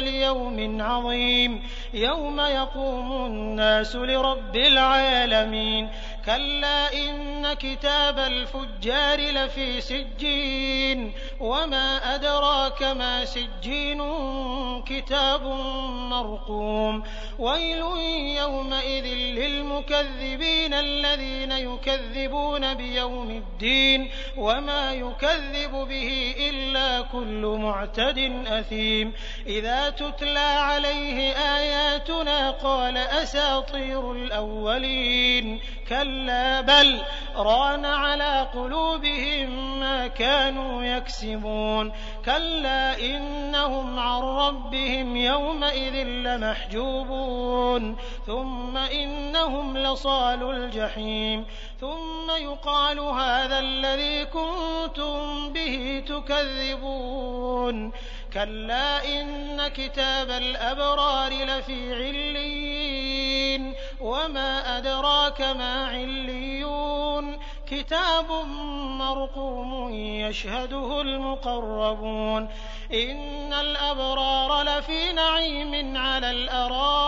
ليوم عظيم يوم يقوم الناس لرب العالمين كلا إن كتاب الفجار لفي سجين وما أدراك ما سجين كتاب مرقوم ويل يومئذ للمكذبين الذين يكذبون بيوم الدين وما يكذب به إلا كل معتد أثيم إذا تتلى عليه آياتنا قال أساطير الأولين. كلا بل ران على قلوبهم ما كانوا يكسبون. كلا إنهم عن ربهم يومئذ لمحجوبون. ثم إنهم لصال الجحيم. ثم يقال هذا الذي كنتم به تكذبون. كلا إن كتاب الأبرار لفي عليين وما أدراك ما عليون كتاب مرقوم يشهده المقربون إن الأبرار لفي نعيم على الأرائك